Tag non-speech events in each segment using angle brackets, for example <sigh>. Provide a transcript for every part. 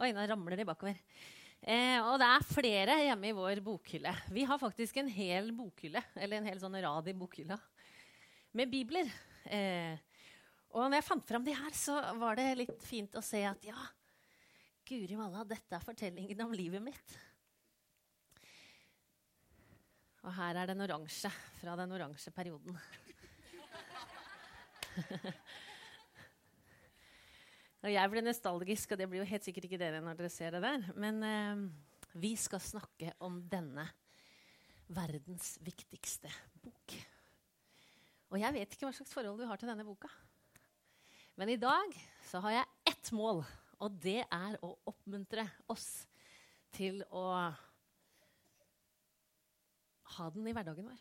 Oi, nå ramler de bakover. Eh, og det er flere hjemme i vår bokhylle. Vi har faktisk en hel bokhylle, eller en hel sånn rad i bokhylla, med bibler. Eh, og når jeg fant fram de her, så var det litt fint å se at ja, guri malla, dette er fortellingen om livet mitt. Og her er den oransje fra den oransje perioden. <laughs> Og jeg ble nostalgisk, og det blir jo helt sikkert ikke dere når dere ser det der. Men eh, vi skal snakke om denne verdens viktigste bok. Og jeg vet ikke hva slags forhold du har til denne boka. Men i dag så har jeg ett mål, og det er å oppmuntre oss til å ha den i hverdagen vår.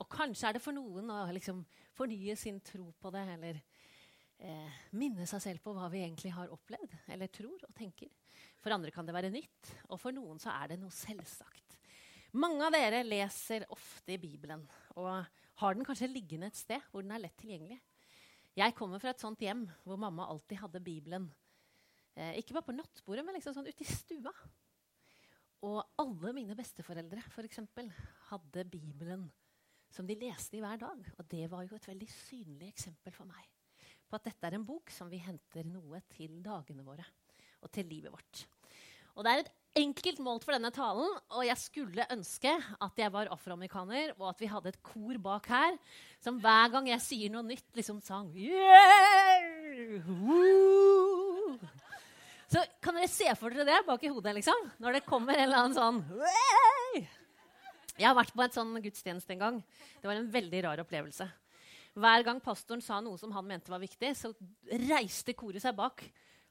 Og kanskje er det for noen å liksom fornye sin tro på det, eller eh, minne seg selv på hva vi egentlig har opplevd eller tror og tenker. For andre kan det være nytt, og for noen så er det noe selvsagt. Mange av dere leser ofte i Bibelen og har den kanskje liggende et sted hvor den er lett tilgjengelig. Jeg kommer fra et sånt hjem hvor mamma alltid hadde Bibelen. Eh, ikke bare på nattbordet, men liksom sånn ute i stua. Og alle mine besteforeldre for eksempel, hadde Bibelen som de leste i hver dag. Og det var jo et veldig synlig eksempel for meg på at dette er en bok som vi henter noe til dagene våre og til livet vårt. Og Det er et enkelt mål for denne talen, og jeg skulle ønske at jeg var afroamerikaner, og at vi hadde et kor bak her som hver gang jeg sier noe nytt, liksom sang yeah! Så kan dere se for dere det bak i hodet, liksom? Når det kommer en eller annen sånn Way! Jeg har vært på et sånn gudstjeneste en gang. Det var en veldig rar opplevelse. Hver gang pastoren sa noe som han mente var viktig, så reiste koret seg bak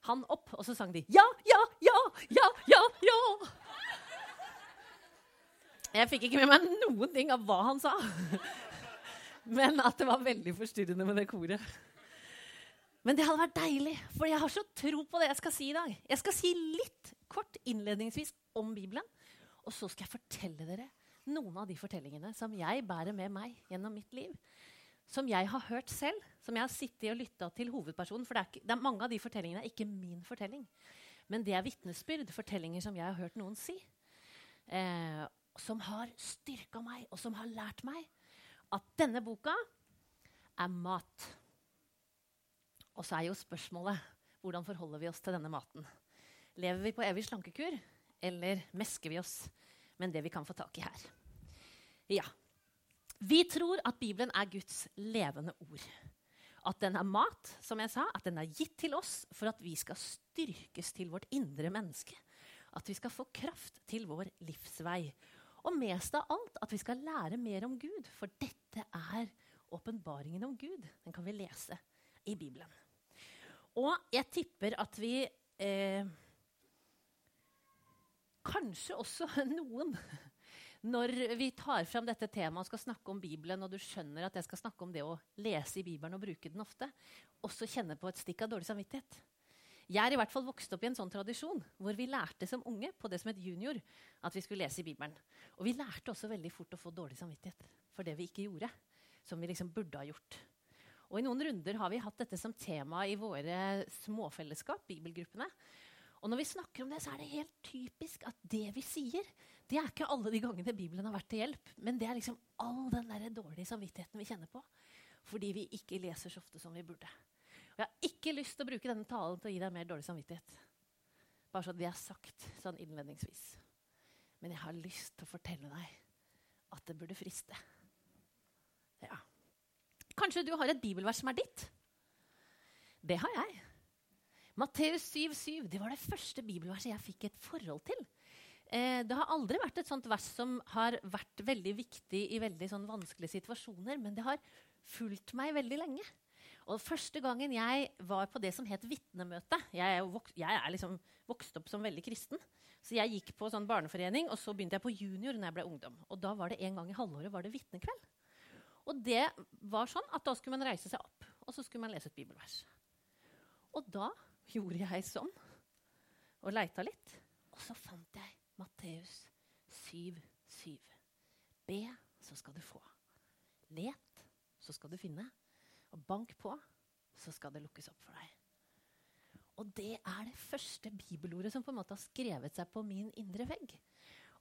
han opp, og så sang de ja, ja, ja, ja, ja, ja. Jeg fikk ikke med meg noen ting av hva han sa. Men at det var veldig forstyrrende med det koret. Men det hadde vært deilig, for jeg har så tro på det jeg skal si i dag. Jeg skal si litt kort innledningsvis om Bibelen, og så skal jeg fortelle dere noen av de fortellingene som jeg bærer med meg gjennom mitt liv som jeg har hørt selv, som jeg har sittet og lytta til hovedpersonen. For det er, ikke, det er, mange av de fortellingene er ikke min fortelling. Men det er vitnesbyrd, fortellinger som jeg har hørt noen si. Eh, som har styrka meg, og som har lært meg at denne boka er mat. Og så er jo spørsmålet hvordan forholder vi oss til denne maten. Lever vi på evig slankekur, eller mesker vi oss med det vi kan få tak i her? Ja, vi tror at Bibelen er Guds levende ord. At den er mat, som jeg sa, at den er gitt til oss for at vi skal styrkes til vårt indre menneske. At vi skal få kraft til vår livsvei. Og mest av alt at vi skal lære mer om Gud, for dette er åpenbaringen om Gud. Den kan vi lese i Bibelen. Og jeg tipper at vi eh, Kanskje også <laughs> noen når vi tar fram dette temaet og skal snakke om Bibelen, og du skjønner at jeg skal snakke om det å lese i Bibelen og bruke den ofte, også kjenne på et stikk av dårlig samvittighet. Jeg er i hvert fall vokst opp i en sånn tradisjon hvor vi lærte som unge på det som het junior, at vi skulle lese i Bibelen. Og vi lærte også veldig fort å få dårlig samvittighet for det vi ikke gjorde. Som vi liksom burde ha gjort. Og I noen runder har vi hatt dette som tema i våre småfellesskap, bibelgruppene. Og når vi snakker om det, så er det helt typisk at det vi sier, det er ikke alle de gangene Bibelen har vært til hjelp, men det er liksom all den der dårlige samvittigheten vi kjenner på fordi vi ikke leser så ofte som vi burde. Og Jeg har ikke lyst til å bruke denne talen til å gi deg mer dårlig samvittighet. Bare så det er sagt sånn innledningsvis. Men jeg har lyst til å fortelle deg at det burde friste. Ja. Kanskje du har et bibelvers som er ditt? Det har jeg. Matteus 7,7 det var det første bibelverset jeg fikk et forhold til. Eh, det har aldri vært et sånt vers som har vært veldig viktig i veldig sånn vanskelige situasjoner, men det har fulgt meg veldig lenge. Og Første gangen jeg var på det som het vitnemøte Jeg er, vok jeg er liksom vokst opp som veldig kristen. Så jeg gikk på sånn barneforening, og så begynte jeg på junior når jeg ble ungdom. Og da var det en gang i halvåret var det vitnekveld. Og det var sånn at da skulle man reise seg opp, og så skulle man lese et bibelvers. Og da gjorde jeg sånn og leita litt, og så fant jeg Matteus 7, 7. Be, så skal du få. Let, så skal du finne. Og bank på, så skal det lukkes opp for deg. Og det er det første bibelordet som på en måte har skrevet seg på min indre vegg.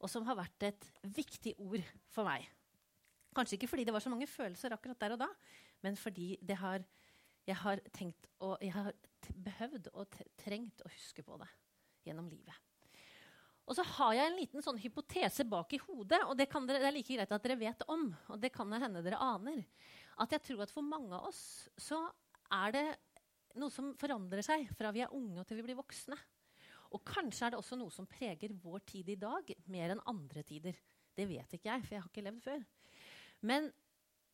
Og som har vært et viktig ord for meg. Kanskje ikke fordi det var så mange følelser akkurat der og da, men fordi har, jeg har tenkt og jeg har behøvd og trengt å huske på det gjennom livet. Og så har jeg en liten sånn hypotese bak i hodet, og det, dere, det, er like greit at dere vet om. og det kan hende dere aner, At jeg tror at for mange av oss så er det noe som forandrer seg fra vi er unge og til vi blir voksne. Og kanskje er det også noe som preger vår tid i dag mer enn andre tider. Det vet ikke jeg, for jeg har ikke levd før. Men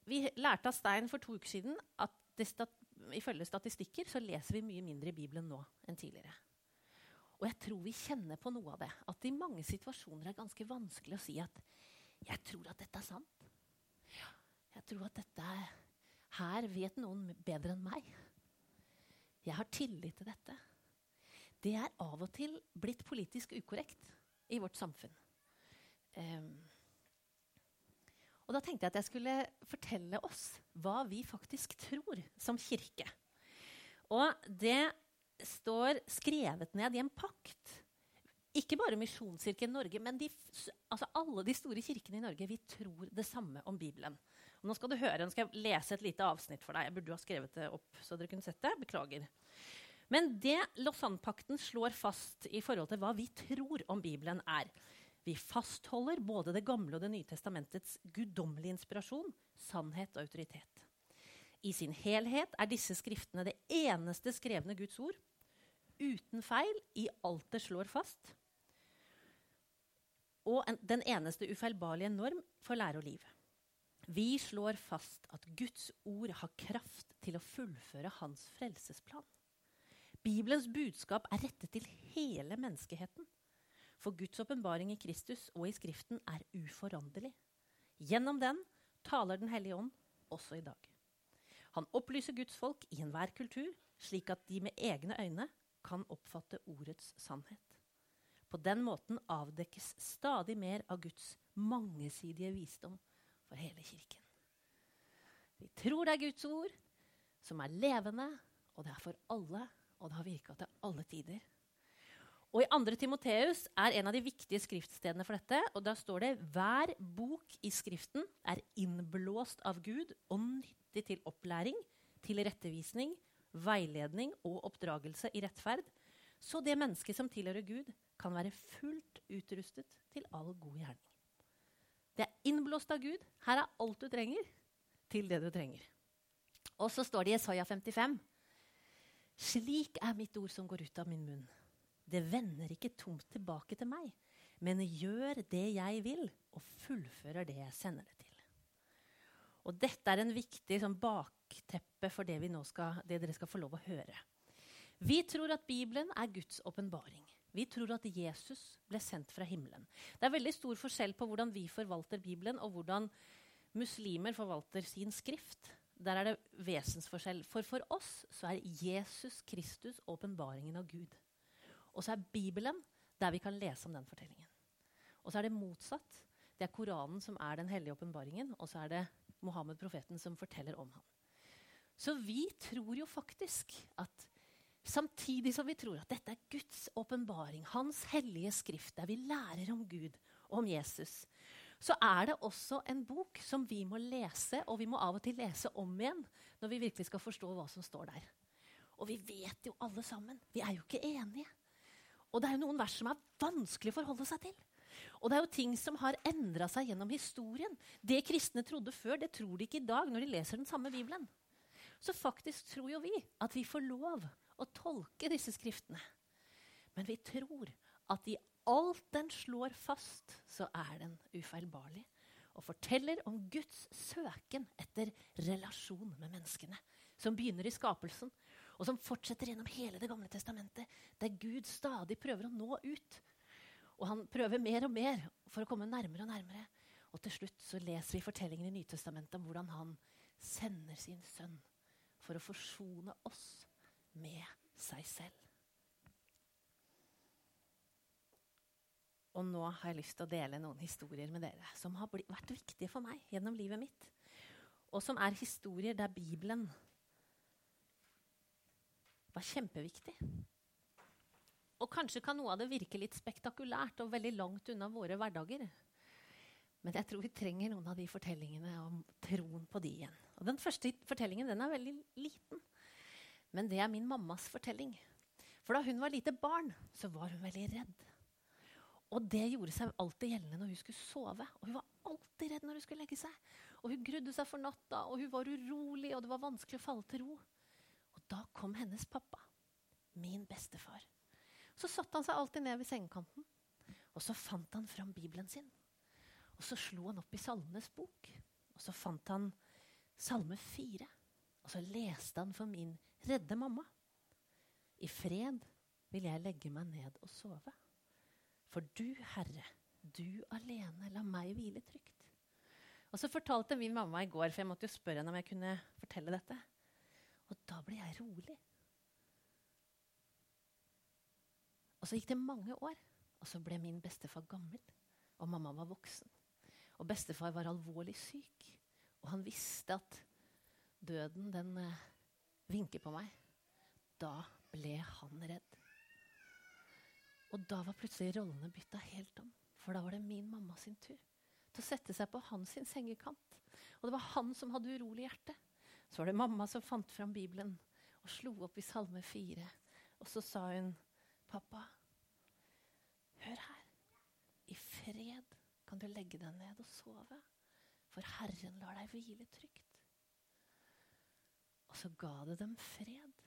vi lærte av Stein for to uker siden at stat ifølge statistikker så leser vi mye mindre i Bibelen nå enn tidligere. Og jeg tror vi kjenner på noe av det. At det i mange situasjoner er ganske vanskelig å si at 'jeg tror at dette er sant'. Jeg tror at dette er, Her vet noen bedre enn meg. Jeg har tillit til dette. Det er av og til blitt politisk ukorrekt i vårt samfunn. Um, og da tenkte jeg at jeg skulle fortelle oss hva vi faktisk tror som kirke. Og det står skrevet ned i en pakt. Ikke bare Misjonskirken Norge, men de, altså alle de store kirkene i Norge. Vi tror det samme om Bibelen. Og nå skal du høre, nå skal jeg lese et lite avsnitt for deg. Jeg burde ha skrevet det opp, så dere kunne sett det. Beklager. Men det Lausanne-pakten slår fast i forhold til hva vi tror om Bibelen, er vi fastholder både Det gamle og Det nye testamentets guddommelige inspirasjon, sannhet og autoritet. I sin helhet er disse skriftene det eneste skrevne Guds ord, uten feil i alt det slår fast, og en, den eneste ufeilbarlige norm for lære og liv. Vi slår fast at Guds ord har kraft til å fullføre hans frelsesplan. Bibelens budskap er rettet til hele menneskeheten. For Guds åpenbaring i Kristus og i Skriften er uforanderlig. Gjennom den taler Den hellige ånd også i dag. Han opplyser Guds folk i enhver kultur, slik at de med egne øyne kan oppfatte ordets sannhet. På den måten avdekkes stadig mer av Guds mangesidige visdom for hele kirken. Vi tror det er Guds ord, som er levende, og det er for alle, og det har virka til alle tider. Og I 2. Timoteus er en av de viktige skriftstedene for dette. og Da står det hver bok i Skriften er innblåst av Gud og nyttig til opplæring, til rettevisning, veiledning og oppdragelse i rettferd, så det mennesket som tilhører Gud, kan være fullt utrustet til all god gjerning. Det er innblåst av Gud. Her er alt du trenger til det du trenger. Og så står det i Isaiah 55.: Slik er mitt ord som går ut av min munn. Det vender ikke tomt tilbake til meg, men gjør det jeg vil, og fullfører det jeg sender det. Og Dette er en viktig sånn, bakteppe for det, skal, det dere skal få lov å høre. Vi tror at Bibelen er Guds åpenbaring. Vi tror at Jesus ble sendt fra himmelen. Det er veldig stor forskjell på hvordan vi forvalter Bibelen, og hvordan muslimer forvalter sin skrift. Der er det vesensforskjell. For for oss så er Jesus Kristus åpenbaringen av Gud. Og så er Bibelen der vi kan lese om den fortellingen. Og så er det motsatt. Det er Koranen som er den hellige åpenbaringen, og så er det Mohammed, profeten, som forteller om ham. Så vi tror jo faktisk at samtidig som vi tror at dette er Guds åpenbaring, hans hellige skrift, der vi lærer om Gud og om Jesus, så er det også en bok som vi må lese, og vi må av og til lese om igjen når vi virkelig skal forstå hva som står der. Og vi vet jo alle sammen, vi er jo ikke enige. Og det er jo noen vers som er vanskelig å forholde seg til. Og det er jo ting som har endra seg gjennom historien. Det kristne trodde før, det tror de ikke i dag når de leser den samme Bibelen. Så faktisk tror jo vi at vi får lov å tolke disse skriftene. Men vi tror at i alt den slår fast, så er den ufeilbarlig. Og forteller om Guds søken etter relasjon med menneskene. Som begynner i skapelsen, og som fortsetter gjennom hele Det gamle testamentet, der Gud stadig prøver å nå ut. Og han prøver mer og mer for å komme nærmere og nærmere. Og til slutt så leser vi fortellingen i Nytestamentet om hvordan han sender sin sønn for å forsone oss med seg selv. Og nå har jeg lyst til å dele noen historier med dere som har vært viktige for meg gjennom livet mitt. Og som er historier der Bibelen var kjempeviktig. Og kanskje kan noe av det virke litt spektakulært og veldig langt unna våre hverdager. Men jeg tror vi trenger noen av de fortellingene om troen på de igjen. Og Den første fortellingen den er veldig liten. Men det er min mammas fortelling. For da hun var lite barn, så var hun veldig redd. Og det gjorde seg alltid gjeldende når hun skulle sove. Og hun var alltid redd når hun skulle legge seg. Og hun grudde seg for natta, og hun var urolig, og det var vanskelig å falle til ro. Og da kom hennes pappa, min bestefar. Så satte han seg alltid ned ved sengekanten, og så fant han fram Bibelen sin. Og så slo han opp i Salmenes bok, og så fant han Salme 4. Og så leste han for min redde mamma. I fred vil jeg legge meg ned og sove. For du, Herre, du alene, la meg hvile trygt. Og så fortalte min mamma i går, for jeg måtte jo spørre henne om jeg kunne fortelle dette. Og da ble jeg rolig. Og så gikk det mange år, og så ble min bestefar gammel. Og mamma var voksen. Og bestefar var alvorlig syk. Og han visste at døden, den eh, vinker på meg. Da ble han redd. Og da var plutselig rollene bytta helt om. For da var det min mamma sin tur til å sette seg på hans sengekant. Og det var han som hadde urolig hjerte. Så var det mamma som fant fram Bibelen og slo opp i Salme 4. Og så sa hun, 'Pappa, Hør her. I fred kan du legge deg ned og sove, for Herren lar deg hvile trygt. Og så ga det dem fred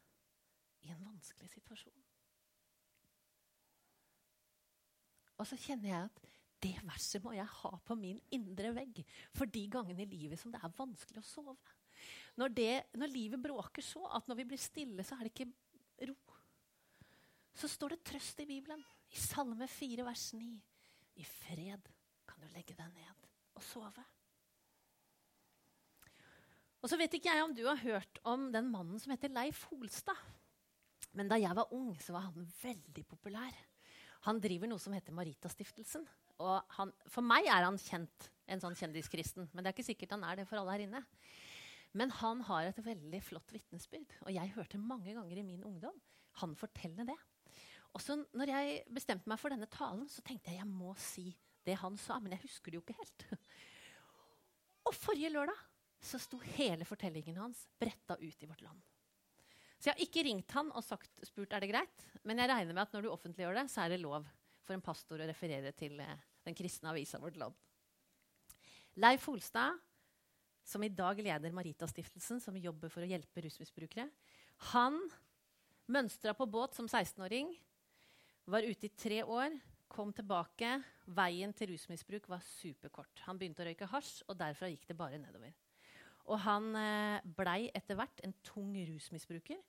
i en vanskelig situasjon. Og så kjenner jeg at det verset må jeg ha på min indre vegg for de gangene i livet som det er vanskelig å sove. Når, det, når livet bråker så at når vi blir stille, så er det ikke ro. Så står det trøst i Bibelen. I Salme 4, vers 9. I fred kan du legge deg ned og sove. Og så vet ikke jeg om du har hørt om den mannen som heter Leif Holstad. Men da jeg var ung, så var han veldig populær. Han driver noe som heter Maritastiftelsen. Og han, for meg er han kjent, en sånn kjendiskristen. Men det er ikke sikkert han er det for alle her inne. Men han har et veldig flott vitnesbyrd. Og jeg hørte mange ganger i min ungdom han fortelle det. Og så når jeg bestemte meg for denne talen, så tenkte jeg jeg må si det han sa. Men jeg husker det jo ikke helt. <laughs> Og forrige lørdag så sto hele fortellingen hans bretta ut i vårt land. Så jeg har ikke ringt han og sagt, spurt er det greit, men jeg regner med at når du offentliggjør det, så er det lov for en pastor å referere til eh, den kristne avisa Vårt Land. Leif Holstad, som i dag leder Maritastiftelsen, som jobber for å hjelpe rusmisbrukere, han mønstra på båt som 16-åring var ute i tre år, kom tilbake. Veien til rusmisbruk var superkort. Han begynte å røyke hasj, og derfra gikk det bare nedover. Og han eh, blei etter hvert en tung rusmisbruker.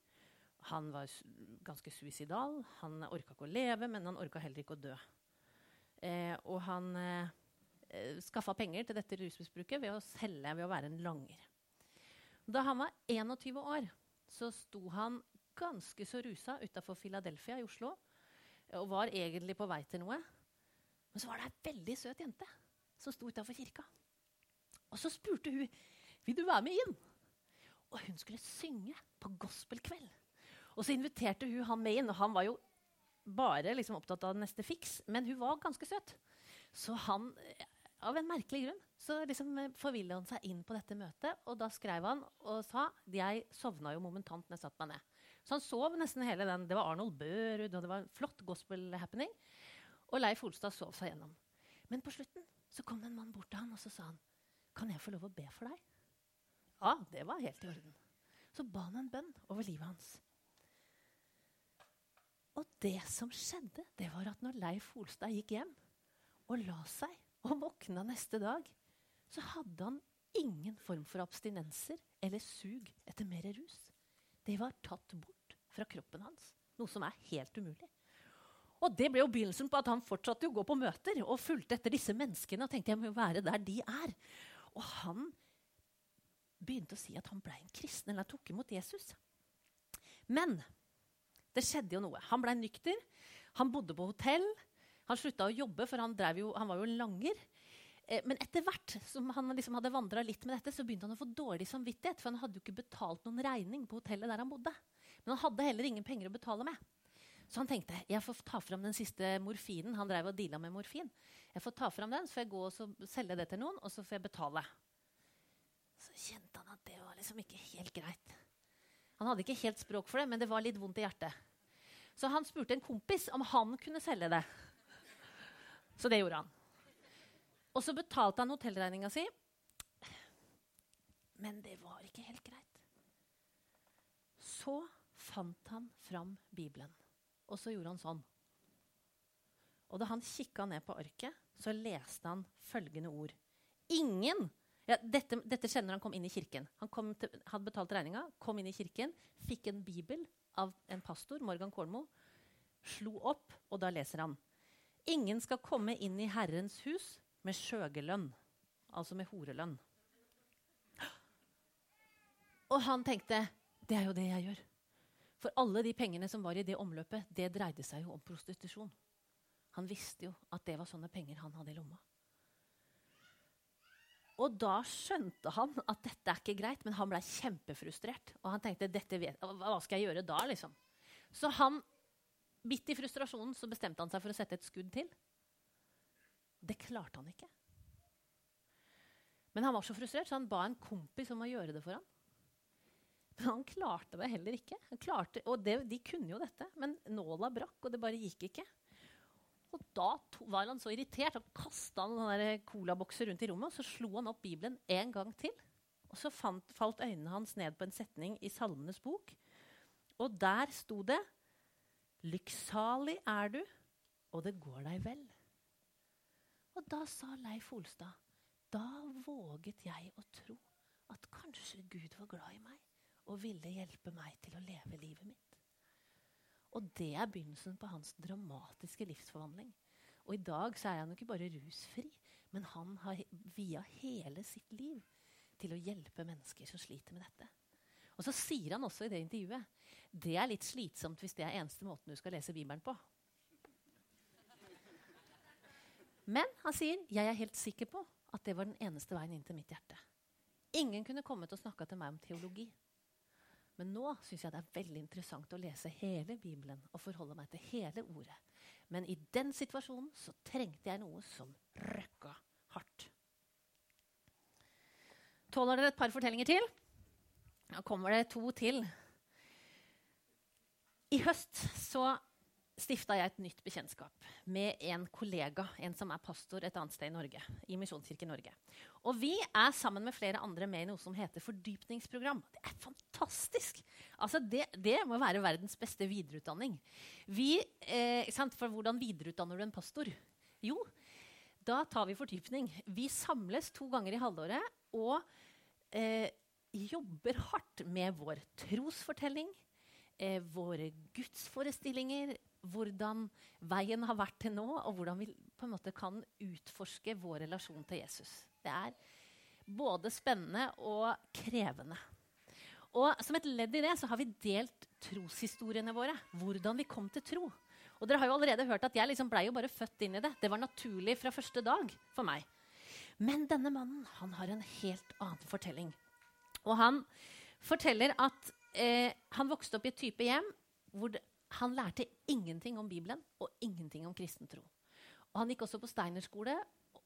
Han var ganske suicidal. Han orka ikke å leve, men han orka heller ikke å dø. Eh, og han eh, eh skaffa penger til dette rusmisbruket ved å selge ved å være en langer. Da han var 21 år, så sto han ganske så rusa utafor Philadelphia i Oslo og var egentlig på vei til noe. Men så var det ei veldig søt jente som sto utafor kirka. Og så spurte hun vil du være med inn. Og hun skulle synge på gospelkveld. Og så inviterte hun han med inn, og han var jo bare liksom opptatt av neste fiks. Men hun var ganske søt. Så han, av en merkelig grunn, så liksom forvilla han seg inn på dette møtet. Og da skrev han og sa jeg sovna jo momentant når jeg satte meg ned. Så han sov nesten hele den. Det var Arnold Børud, og det var en flott gospel-happening. Og Leif Olstad sov seg gjennom. Men på slutten så kom det en mann bort til han og så sa han, kan jeg få lov å be for deg. Ja, det var helt i orden. Så ba han en bønn over livet hans. Og det som skjedde, det var at når Leif Holstad gikk hjem og la seg og våkna neste dag, så hadde han ingen form for abstinenser eller sug etter mer rus. Det var tatt bort fra kroppen hans. Noe som er helt umulig. Og det ble jo begynnelsen på at han fortsatte å gå på møter og fulgte etter disse menneskene og tenkte jeg må være der de er. Og han begynte å si at han ble en kristen, eller han tok imot Jesus. Men det skjedde jo noe. Han ble nykter. Han bodde på hotell. Han slutta å jobbe, for han, jo, han var jo langer. Eh, men etter hvert som han liksom hadde vandra litt med dette, så begynte han å få dårlig samvittighet. For han hadde jo ikke betalt noen regning på hotellet der han bodde. Men han hadde heller ingen penger å betale med. Så han tenkte jeg får ta fram den siste morfinen. Han drev og deala med morfin. Jeg får ta fram den, så får jeg gå og selge det til noen, og så får jeg betale. Så kjente han at det var liksom ikke helt greit. Han hadde ikke helt språk for det, men det var litt vondt i hjertet. Så han spurte en kompis om han kunne selge det. Så det gjorde han. Og så betalte han hotellregninga si. Men det var ikke helt greit. Så fant han fram Bibelen, og så gjorde han sånn. Og da han kikka ned på arket, så leste han følgende ord. Ingen ja, dette, dette kjenner han kom inn i kirken. Han til, hadde betalt regninga, kom inn i kirken, fikk en bibel av en pastor, Morgan Kornmo, slo opp, og da leser han Ingen skal komme inn i Herrens hus med skjøgelønn, altså med horelønn. Og han tenkte det er jo det jeg gjør. For alle de pengene som var i det omløpet, det dreide seg jo om prostitusjon. Han visste jo at det var sånne penger han hadde i lomma. Og da skjønte han at dette er ikke greit, men han ble kjempefrustrert. Og han tenkte vet, hva skal jeg gjøre da, liksom? Så han, midt i frustrasjonen så bestemte han seg for å sette et skudd til. Det klarte han ikke. Men han var så frustrert, så han ba en kompis om å gjøre det for ham. Men han klarte det heller ikke. Klarte, og det, de kunne jo dette, men nåla brakk, og det bare gikk ikke. Og da var han så irritert at kasta han colabokser rundt i rommet. og Så slo han opp Bibelen en gang til. Og så fant, falt øynene hans ned på en setning i Salmenes bok. Og der sto det Lykksalig er du, og det går deg vel. Og da sa Leif Olstad, da våget jeg å tro at kanskje Gud var glad i meg og ville hjelpe meg til å leve livet mitt. Og det er begynnelsen på hans dramatiske livsforvandling. Og i dag så er han jo ikke bare rusfri, men han har via hele sitt liv til å hjelpe mennesker som sliter med dette. Og så sier han også i det intervjuet det er litt slitsomt hvis det er eneste måten du skal lese Bibelen på. Men han sier jeg er helt sikker på at det var den eneste veien inn til mitt hjerte. Ingen kunne kommet og snakka til meg om teologi. Men nå syns jeg det er veldig interessant å lese hele Bibelen og forholde meg til hele ordet. Men i den situasjonen så trengte jeg noe som røkka hardt. Tåler dere et par fortellinger til? Da kommer det to til. I høst så stifta jeg et nytt bekjentskap med en kollega, en som er pastor et annet sted i Norge. i Misjonskirken Norge. Og vi er sammen med flere andre med i noe som heter fordypningsprogram. Det er fantastisk! Altså det, det må være verdens beste videreutdanning. Vi, eh, for hvordan videreutdanner du en pastor? Jo, da tar vi fordypning. Vi samles to ganger i halvåret og eh, jobber hardt med vår trosfortelling, eh, våre gudsforestillinger, hvordan veien har vært til nå, og hvordan vi på en måte kan utforske vår relasjon til Jesus. Det er både spennende og krevende. Og Som et ledd i det så har vi delt troshistoriene våre. Hvordan vi kom til tro. Og dere har jo allerede hørt at Jeg liksom ble jo bare født inn i det. Det var naturlig fra første dag for meg. Men denne mannen han har en helt annen fortelling. Og han forteller at eh, han vokste opp i et type hjem hvor han lærte ingenting om Bibelen og ingenting om kristen tro. Han gikk også på Steinerskole,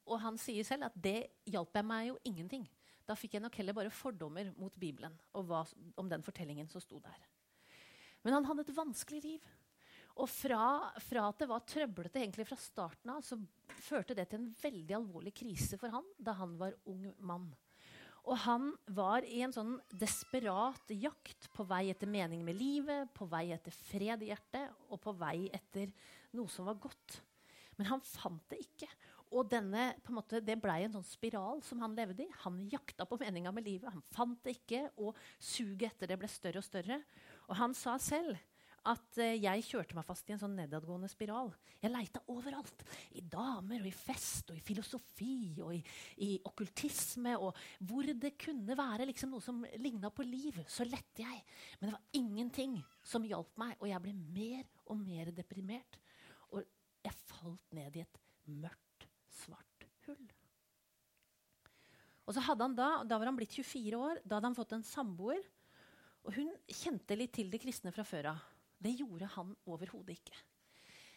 og han sier selv at det hjalp meg jo ingenting. Da fikk jeg nok heller bare fordommer mot Bibelen og hva, om den fortellingen som sto der. Men han hadde et vanskelig liv. Og fra, fra, at det var trøblete egentlig fra starten av, så førte det til en veldig alvorlig krise for han da han var ung mann. Og han var i en sånn desperat jakt på vei etter mening med livet, på vei etter fred i hjertet og på vei etter noe som var godt. Men han fant det ikke. Og denne, måte, det blei en sånn spiral som han levde i. Han jakta på meninga med livet. Han fant det ikke, og suget etter det ble større og større. Og han sa selv at uh, jeg kjørte meg fast i en sånn nedadgående spiral. Jeg leita overalt. I damer og i fest og i filosofi og i, i okkultisme. Og hvor det kunne være liksom noe som ligna på liv, så lette jeg. Men det var ingenting som hjalp meg, og jeg ble mer og mer deprimert. Og jeg falt ned i et mørkt, svart hull. Og så hadde han Da da var han blitt 24 år, da hadde han fått en samboer. Og hun kjente litt til det kristne fra før av. Det gjorde han overhodet ikke.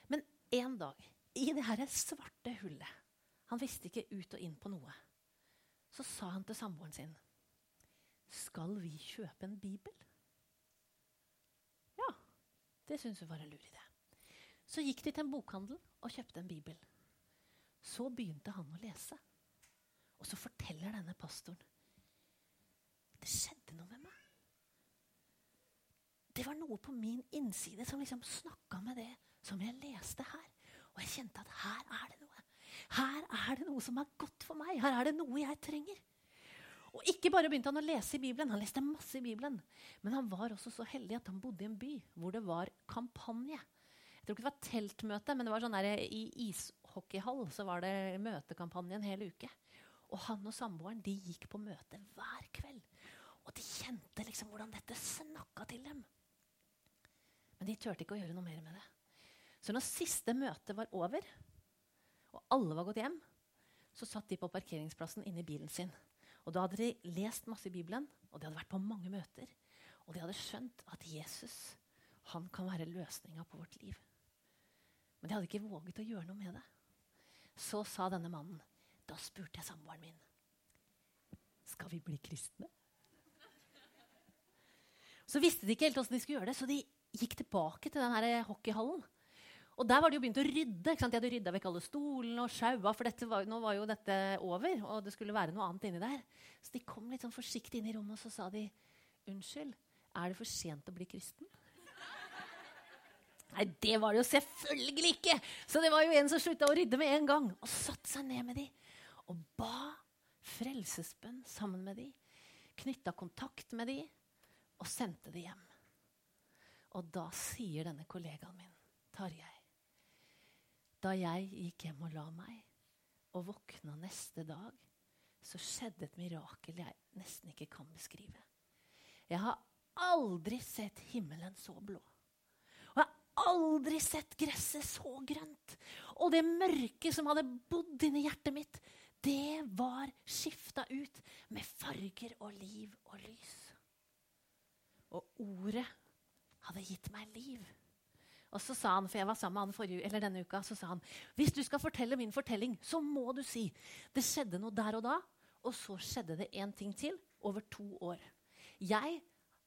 Men en dag, i det her svarte hullet Han visste ikke ut og inn på noe. Så sa han til samboeren sin Skal vi kjøpe en bibel? Ja, det syntes hun var en lur idé. Så gikk de til en bokhandel og kjøpte en bibel. Så begynte han å lese. Og så forteller denne pastoren Det skjedde noe med meg. Det var noe på min innside som liksom snakka med det som jeg leste her. Og jeg kjente at her er det noe. Her er det noe som er godt for meg. Her er det noe jeg trenger. Og ikke bare begynte han å lese i Bibelen, han leste masse i Bibelen. Men han var også så heldig at han bodde i en by hvor det var kampanje. Jeg tror ikke det var teltmøte, men det var sånn der, i ishockeyhall så var det møtekampanje en hel uke. Og han og samboeren de gikk på møte hver kveld. Og de kjente liksom hvordan dette snakka til dem. Men de turte ikke å gjøre noe mer med det. Så når siste møte var over, og alle var gått hjem, så satt de på parkeringsplassen inne i bilen sin. Og Da hadde de lest masse i Bibelen, og de hadde vært på mange møter. Og de hadde skjønt at Jesus han kan være løsninga på vårt liv. Men de hadde ikke våget å gjøre noe med det. Så sa denne mannen, da spurte jeg samboeren min skal vi bli kristne. Så visste de ikke helt åssen de skulle gjøre det, så de gikk tilbake til den hockeyhallen. Og der var de jo begynt å rydde. De hadde rydda vekk alle stolene og sjaua, for var, nå var jo dette over, og det skulle være noe annet inni der. Så de kom litt sånn forsiktig inn i rommet, og så sa de Unnskyld, er det for sent å bli kristen? Nei, det var det jo selvfølgelig ikke! Så det var jo en som slutta å rydde med en gang. Og satte seg ned med de og ba frelsesbønn sammen med de. Knytta kontakt med de og sendte de hjem. Og da sier denne kollegaen min, Tarjei Da jeg gikk hjem og la meg, og våkna neste dag, så skjedde et mirakel jeg nesten ikke kan beskrive. Jeg har aldri sett himmelen så blå. Og jeg har aldri sett gresset så grønt. Og det mørket som hadde bodd inni hjertet mitt, det var skifta ut med farger og liv og lys. Og ordet hadde gitt meg liv. Og så sa han, for jeg var sammen med han forrige, denne uka, så sa han hvis du skal fortelle min fortelling, så må du si det skjedde noe der og da, og så skjedde det én ting til over to år. Jeg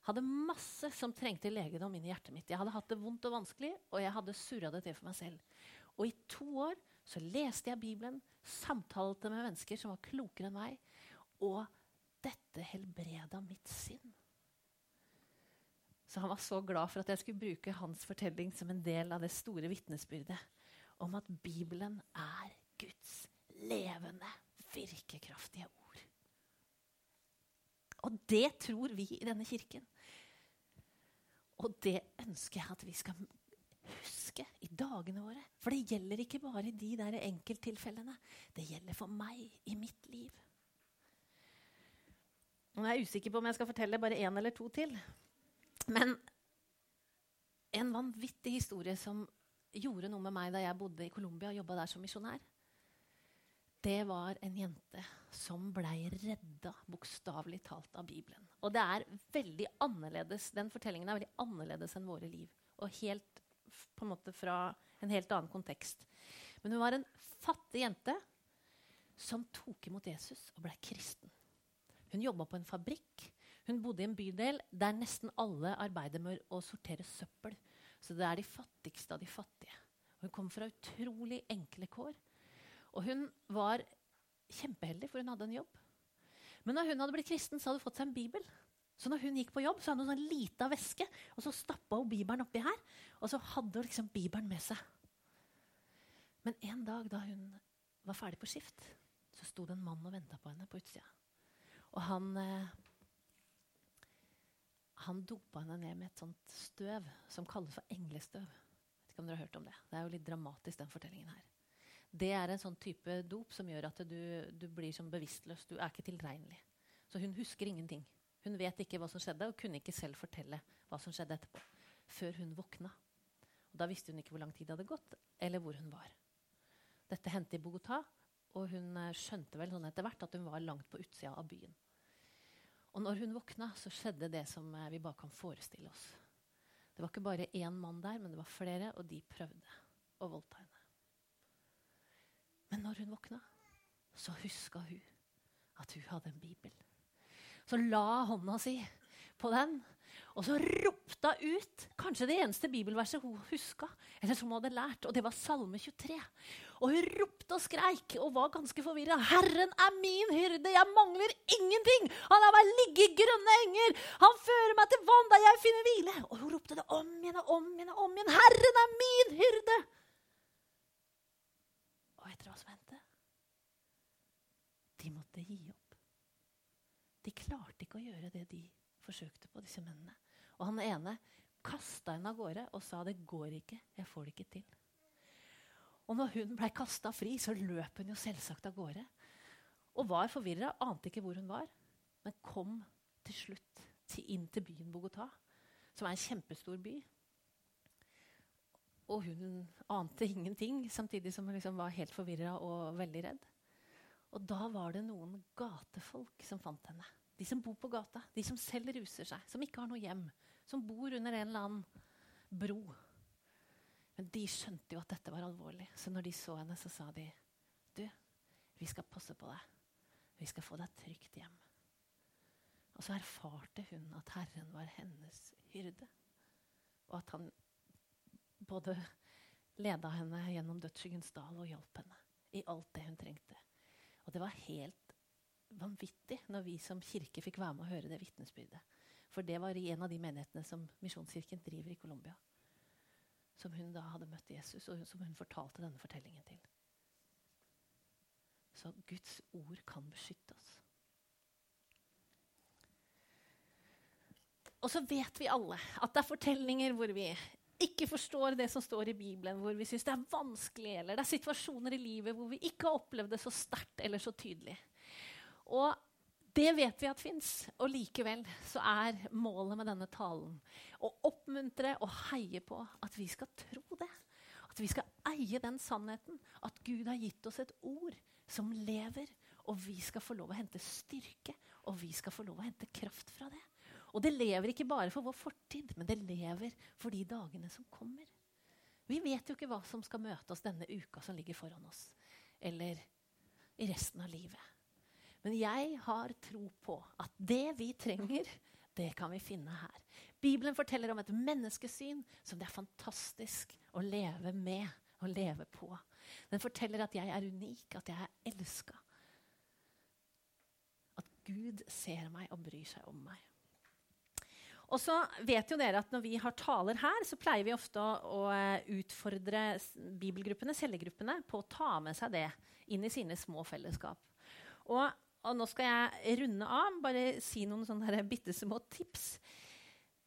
hadde masse som trengte legedom inni hjertet mitt. Jeg hadde hatt det vondt og vanskelig, og jeg hadde surra det til for meg selv. Og i to år så leste jeg Bibelen, samtalte med mennesker som var klokere enn meg, og dette helbreda mitt sinn. Så han var så glad for at jeg skulle bruke hans fortelling som en del av det store vitnesbyrdet om at Bibelen er Guds levende, virkekraftige ord. Og det tror vi i denne kirken. Og det ønsker jeg at vi skal huske i dagene våre. For det gjelder ikke bare de der enkelttilfellene. Det gjelder for meg i mitt liv. Er jeg usikker på om jeg skal fortelle bare én eller to til. Men en vanvittig historie som gjorde noe med meg da jeg bodde i Colombia og jobba der som misjonær, det var en jente som blei redda, bokstavelig talt, av Bibelen. Og det er veldig annerledes, den fortellingen er veldig annerledes enn våre liv. Og helt på en måte fra en helt annen kontekst. Men hun var en fattig jente som tok imot Jesus og blei kristen. Hun jobba på en fabrikk. Hun bodde i en bydel der nesten alle arbeider med å sortere søppel. Så det er de fattigste av de fattige. Hun kom fra utrolig enkle kår. Og hun var kjempeheldig, for hun hadde en jobb. Men når hun hadde blitt kristen, så hadde hun fått seg en bibel. Så når hun gikk på jobb, så hadde hun sånn lita veske, og så stappa hun bibelen oppi her. Og så hadde hun liksom bibelen med seg. Men en dag da hun var ferdig på skift, så sto det en mann og venta på henne på utsida. Og han eh, han dopa henne ned med et sånt støv som kalles for englestøv. Jeg vet ikke om dere har hørt om Det Det er jo litt dramatisk, den fortellingen her. Det er en sånn type dop som gjør at du, du blir som bevisstløs. Du er ikke tilregnelig. Så hun husker ingenting. Hun vet ikke hva som skjedde, og kunne ikke selv fortelle hva som skjedde etterpå. Før hun våkna. Og da visste hun ikke hvor lang tid det hadde gått, eller hvor hun var. Dette hendte i Bogotá, og hun eh, skjønte vel sånn etter hvert at hun var langt på utsida av byen. Og når hun våkna, så skjedde det som eh, vi bare kan forestille oss. Det var ikke bare én mann der, men det var flere, og de prøvde å voldta henne. Men når hun våkna, så huska hun at hun hadde en bibel. Så la hånda si på den, og så ropte hun ut kanskje det eneste bibelverset hun huska, eller som hun hadde lært, og det var Salme 23. Og hun ropte og skreik og var ganske forvirra. 'Herren er min hyrde, jeg mangler ingenting!' 'Han lar meg ligge i grønne enger, han fører meg til vann der jeg finner hvile.' Og hun ropte det om igjen og om igjen og om igjen. 'Herren er min hyrde!' Og vet dere hva som hendte? De måtte gi opp. De klarte ikke å gjøre det de forsøkte på, disse mennene. Og han ene kasta henne av gårde og sa det går ikke, jeg får det ikke til. Og når hun ble kasta fri, så løp hun jo selvsagt av gårde. Og var forvirra, ante ikke hvor hun var, men kom til slutt til, inn til byen Bogotá, som er en kjempestor by. Og hun ante ingenting, samtidig som hun liksom var helt forvirra og veldig redd. Og da var det noen gatefolk som fant henne. De som bor på gata, de som selv ruser seg, som ikke har noe hjem. Som bor under en eller annen bro. Men de skjønte jo at dette var alvorlig, så når de så henne, så sa de Du, vi skal passe på deg. Vi skal få deg trygt hjem. Og så erfarte hun at Herren var hennes hyrde, og at han både leda henne gjennom dødsskyggens dal og hjalp henne i alt det hun trengte. Og det var helt vanvittig når vi som kirke fikk være med å høre det vitnesbyrdet. For det var i en av de menighetene som Misjonskirken driver i Colombia. Som hun da hadde møtt Jesus, og som hun fortalte denne fortellingen til. Så Guds ord kan beskytte oss. Og så vet vi alle at det er fortellinger hvor vi ikke forstår det som står i Bibelen, hvor vi syns det er vanskelig, eller det er situasjoner i livet hvor vi ikke har opplevd det så sterkt eller så tydelig. Og det vet vi at fins, og likevel så er målet med denne talen å oppmuntre og heie på at vi skal tro det. At vi skal eie den sannheten at Gud har gitt oss et ord som lever, og vi skal få lov å hente styrke, og vi skal få lov å hente kraft fra det. Og det lever ikke bare for vår fortid, men det lever for de dagene som kommer. Vi vet jo ikke hva som skal møte oss denne uka som ligger foran oss, eller i resten av livet. Men jeg har tro på at det vi trenger, det kan vi finne her. Bibelen forteller om et menneskesyn som det er fantastisk å leve med og leve på. Den forteller at jeg er unik, at jeg er elska. At Gud ser meg og bryr seg om meg. Og så vet jo dere at Når vi har taler her, så pleier vi ofte å, å eh, utfordre bibelgruppene, cellegruppene på å ta med seg det inn i sine små fellesskap. Og, og nå skal jeg runde av, bare si noen sånne bitte små tips.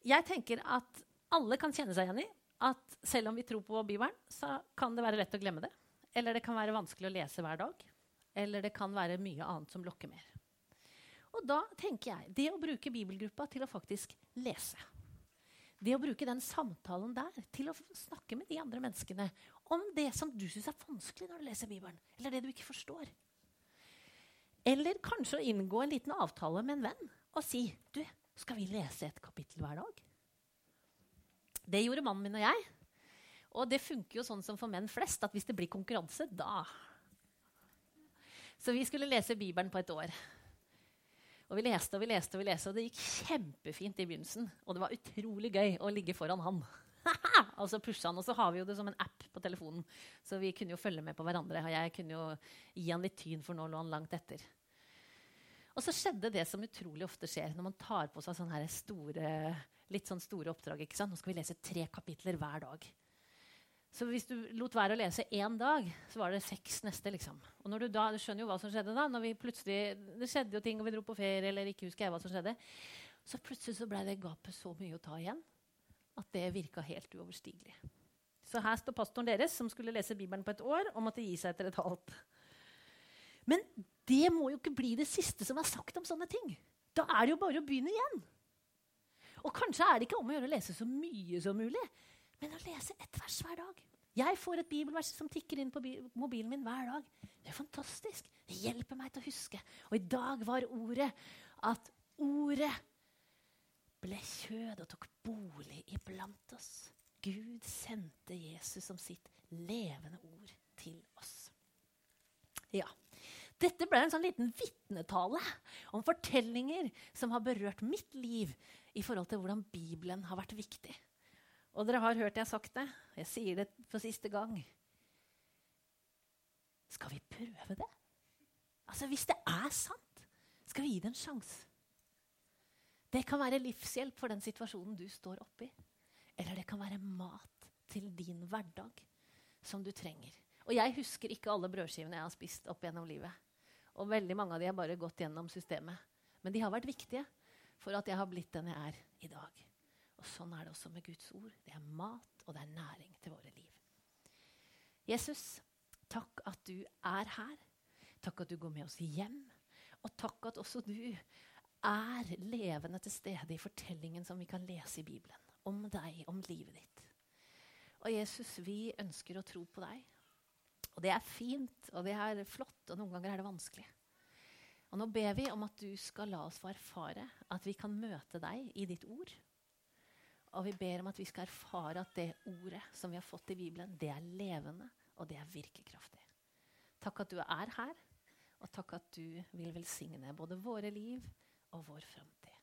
Jeg tenker at alle kan kjenne seg igjen i at selv om vi tror på Bibelen, så kan det være lett å glemme det. Eller det kan være vanskelig å lese hver dag. Eller det kan være mye annet som lokker mer. Og da tenker jeg det å bruke bibelgruppa til å faktisk lese. Det å bruke den samtalen der til å snakke med de andre menneskene om det som du syns er vanskelig når du leser Bibelen, eller det du ikke forstår. Eller kanskje å inngå en liten avtale med en venn og si du, skal vi lese et kapittel hver dag? Det gjorde mannen min og jeg. Og det funker jo sånn som for menn flest, at hvis det blir konkurranse, da Så vi skulle lese Bibelen på et år. Og vi leste og vi leste, og vi leste, og det gikk kjempefint i begynnelsen. Og det var utrolig gøy å ligge foran han. <laughs> og så pusha han, og så har vi jo det som en app på telefonen. Så vi kunne jo følge med på hverandre. Og jeg kunne jo gi han litt tyn, for nå lå han langt etter. Og så skjedde det som utrolig ofte skjer når man tar på seg sånne store, litt sånn store oppdrag. ikke sant? Nå skal vi lese tre kapitler hver dag. Så hvis du lot være å lese én dag, så var det seks neste. liksom. Og når du da, du skjønner jo hva som skjedde da. når vi Det skjedde jo ting, og vi dro på ferie, eller ikke husker jeg hva som skjedde. Så plutselig så ble det gapet så mye å ta igjen at det virka helt uoverstigelig. Så her står pastoren deres, som skulle lese Bibelen på et år, og måtte gi seg etter et halvt. Men det må jo ikke bli det siste som er sagt om sånne ting. Da er det jo bare å begynne igjen. Og kanskje er det ikke om å gjøre å lese så mye som mulig, men å lese ett vers hver dag. Jeg får et bibelvers som tikker inn på mobilen min hver dag. Det er fantastisk. Det hjelper meg til å huske. Og i dag var ordet at ordet ble kjød og tok bolig iblant oss. Gud sendte Jesus som sitt levende ord til oss. Ja. Dette ble en sånn liten vitnetale om fortellinger som har berørt mitt liv i forhold til hvordan Bibelen har vært viktig. Og dere har hørt jeg sagt det. Jeg sier det for siste gang. Skal vi prøve det? Altså, Hvis det er sant, skal vi gi det en sjanse. Det kan være livshjelp for den situasjonen du står oppi. Eller det kan være mat til din hverdag som du trenger. Og jeg husker ikke alle brødskivene jeg har spist opp gjennom livet. Og veldig mange av de har bare gått gjennom systemet. Men de har vært viktige for at jeg har blitt den jeg er i dag. Og sånn er det også med Guds ord. Det er mat, og det er næring til våre liv. Jesus, takk at du er her. Takk at du går med oss hjem. Og takk at også du er levende til stede i fortellingen som vi kan lese i Bibelen. Om deg, om livet ditt. Og Jesus, vi ønsker å tro på deg. Og det er fint, og det er flott, og noen ganger er det vanskelig. Og nå ber vi om at du skal la oss få erfare at vi kan møte deg i ditt ord. Og vi ber om at vi skal erfare at det ordet som vi har fått i Bibelen, det er levende, og det er virkekraftig. Takk at du er her, og takk at du vil velsigne både våre liv og vår framtid.